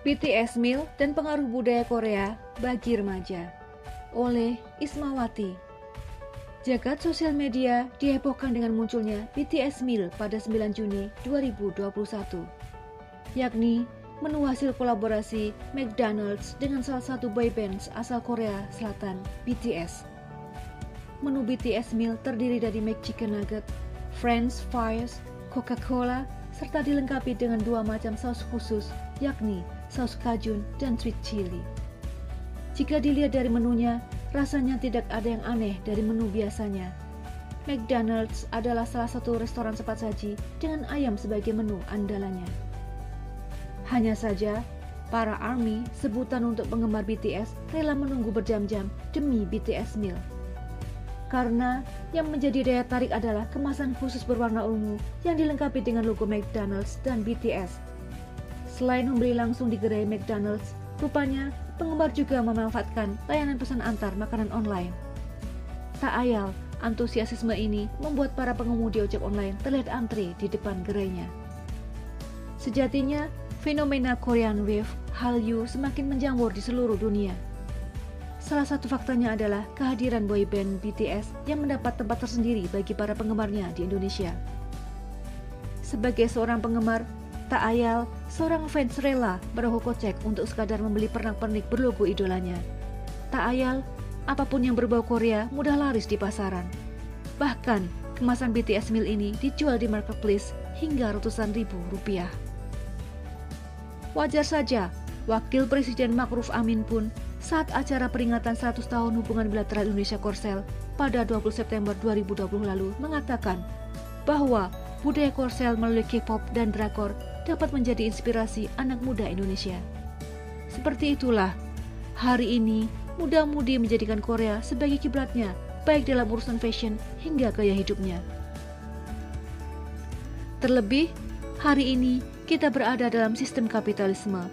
BTS Meal dan Pengaruh Budaya Korea bagi Remaja oleh Ismawati. Jagat sosial media dihebohkan dengan munculnya BTS Meal pada 9 Juni 2021, yakni menu hasil kolaborasi McDonald's dengan salah satu boyband asal Korea Selatan, BTS. Menu BTS Meal terdiri dari McChicken Nugget, French fries, Coca-Cola, serta dilengkapi dengan dua macam saus khusus, yakni saus kajun, dan sweet chili. Jika dilihat dari menunya, rasanya tidak ada yang aneh dari menu biasanya. McDonald's adalah salah satu restoran cepat saji dengan ayam sebagai menu andalannya. Hanya saja, para ARMY, sebutan untuk penggemar BTS, rela menunggu berjam-jam demi BTS meal. Karena yang menjadi daya tarik adalah kemasan khusus berwarna ungu yang dilengkapi dengan logo McDonald's dan BTS Selain membeli langsung di gerai McDonald's, rupanya penggemar juga memanfaatkan layanan pesan antar makanan online. Tak ayal, antusiasisme ini membuat para pengemudi ojek online terlihat antri di depan gerainya. Sejatinya, fenomena Korean Wave Hallyu semakin menjamur di seluruh dunia. Salah satu faktanya adalah kehadiran boyband BTS yang mendapat tempat tersendiri bagi para penggemarnya di Indonesia. Sebagai seorang penggemar, Tak ayal, seorang fans rela merogoh kocek untuk sekadar membeli pernak-pernik berlogo idolanya. Tak ayal, apa pun yang berbau Korea mudah laris di pasaran. Bahkan, kemasan BTS meal ini dijual di marketplace hingga ratusan ribu rupiah. Wajar saja, Wakil Presiden Makruf Amin pun saat acara peringatan 100 tahun hubungan bilateral Indonesia Korsel pada 20 September 2020 lalu mengatakan bahwa budaya Korsel melalui K-pop dan drakor dapat menjadi inspirasi anak muda Indonesia. Seperti itulah, hari ini muda-mudi menjadikan Korea sebagai kiblatnya, baik dalam urusan fashion hingga gaya hidupnya. Terlebih, hari ini kita berada dalam sistem kapitalisme,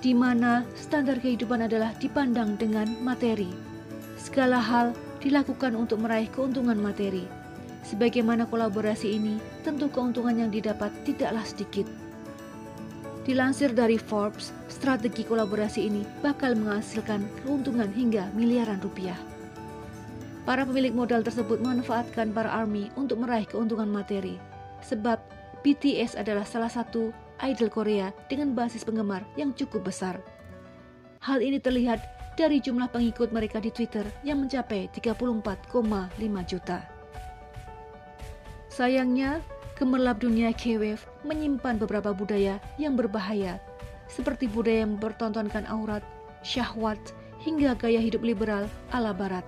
di mana standar kehidupan adalah dipandang dengan materi. Segala hal dilakukan untuk meraih keuntungan materi. Sebagaimana kolaborasi ini, tentu keuntungan yang didapat tidaklah sedikit. Dilansir dari Forbes, strategi kolaborasi ini bakal menghasilkan keuntungan hingga miliaran rupiah. Para pemilik modal tersebut memanfaatkan para ARMY untuk meraih keuntungan materi, sebab BTS adalah salah satu idol Korea dengan basis penggemar yang cukup besar. Hal ini terlihat dari jumlah pengikut mereka di Twitter yang mencapai 34,5 juta. Sayangnya, Gemerlap dunia K-Wave menyimpan beberapa budaya yang berbahaya, seperti budaya yang mempertontonkan aurat, syahwat, hingga gaya hidup liberal ala barat.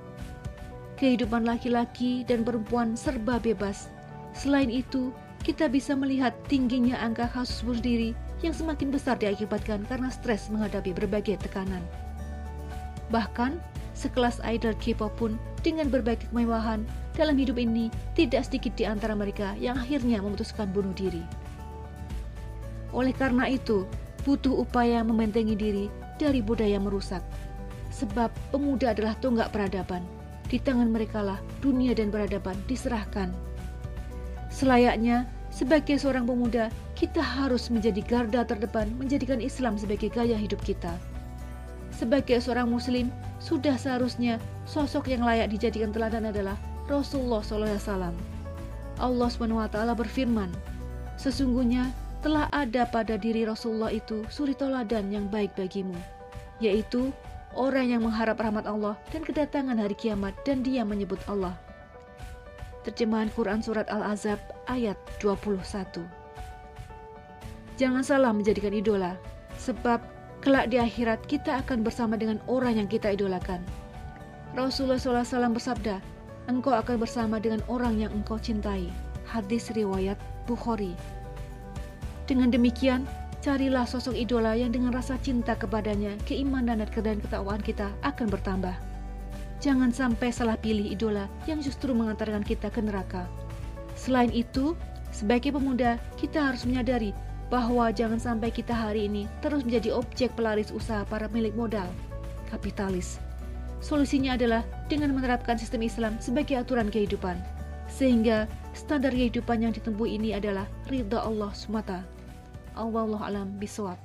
Kehidupan laki-laki dan perempuan serba bebas. Selain itu, kita bisa melihat tingginya angka kasus bunuh diri yang semakin besar diakibatkan karena stres menghadapi berbagai tekanan. Bahkan, sekelas idol K-pop pun dengan berbagai kemewahan dalam hidup ini tidak sedikit di antara mereka yang akhirnya memutuskan bunuh diri. Oleh karena itu, butuh upaya membentengi diri dari budaya merusak. Sebab pemuda adalah tonggak peradaban. Di tangan mereka lah dunia dan peradaban diserahkan. Selayaknya, sebagai seorang pemuda, kita harus menjadi garda terdepan menjadikan Islam sebagai gaya hidup kita. Sebagai seorang muslim, sudah seharusnya sosok yang layak dijadikan teladan adalah Rasulullah SAW. Allah SWT berfirman, Sesungguhnya telah ada pada diri Rasulullah itu suri toladan yang baik bagimu, yaitu orang yang mengharap rahmat Allah dan kedatangan hari kiamat dan dia menyebut Allah. Terjemahan Quran Surat Al-Azab ayat 21 Jangan salah menjadikan idola, sebab kelak di akhirat kita akan bersama dengan orang yang kita idolakan. Rasulullah SAW bersabda, engkau akan bersama dengan orang yang engkau cintai. Hadis riwayat Bukhari. Dengan demikian, carilah sosok idola yang dengan rasa cinta kepadanya, keimanan dan ketakwaan kita akan bertambah. Jangan sampai salah pilih idola yang justru mengantarkan kita ke neraka. Selain itu, sebagai pemuda, kita harus menyadari bahwa jangan sampai kita hari ini terus menjadi objek pelaris usaha para milik modal, kapitalis, Solusinya adalah dengan menerapkan sistem Islam sebagai aturan kehidupan, sehingga standar kehidupan yang ditempuh ini adalah ridha Allah semata. Allah alam bisawab.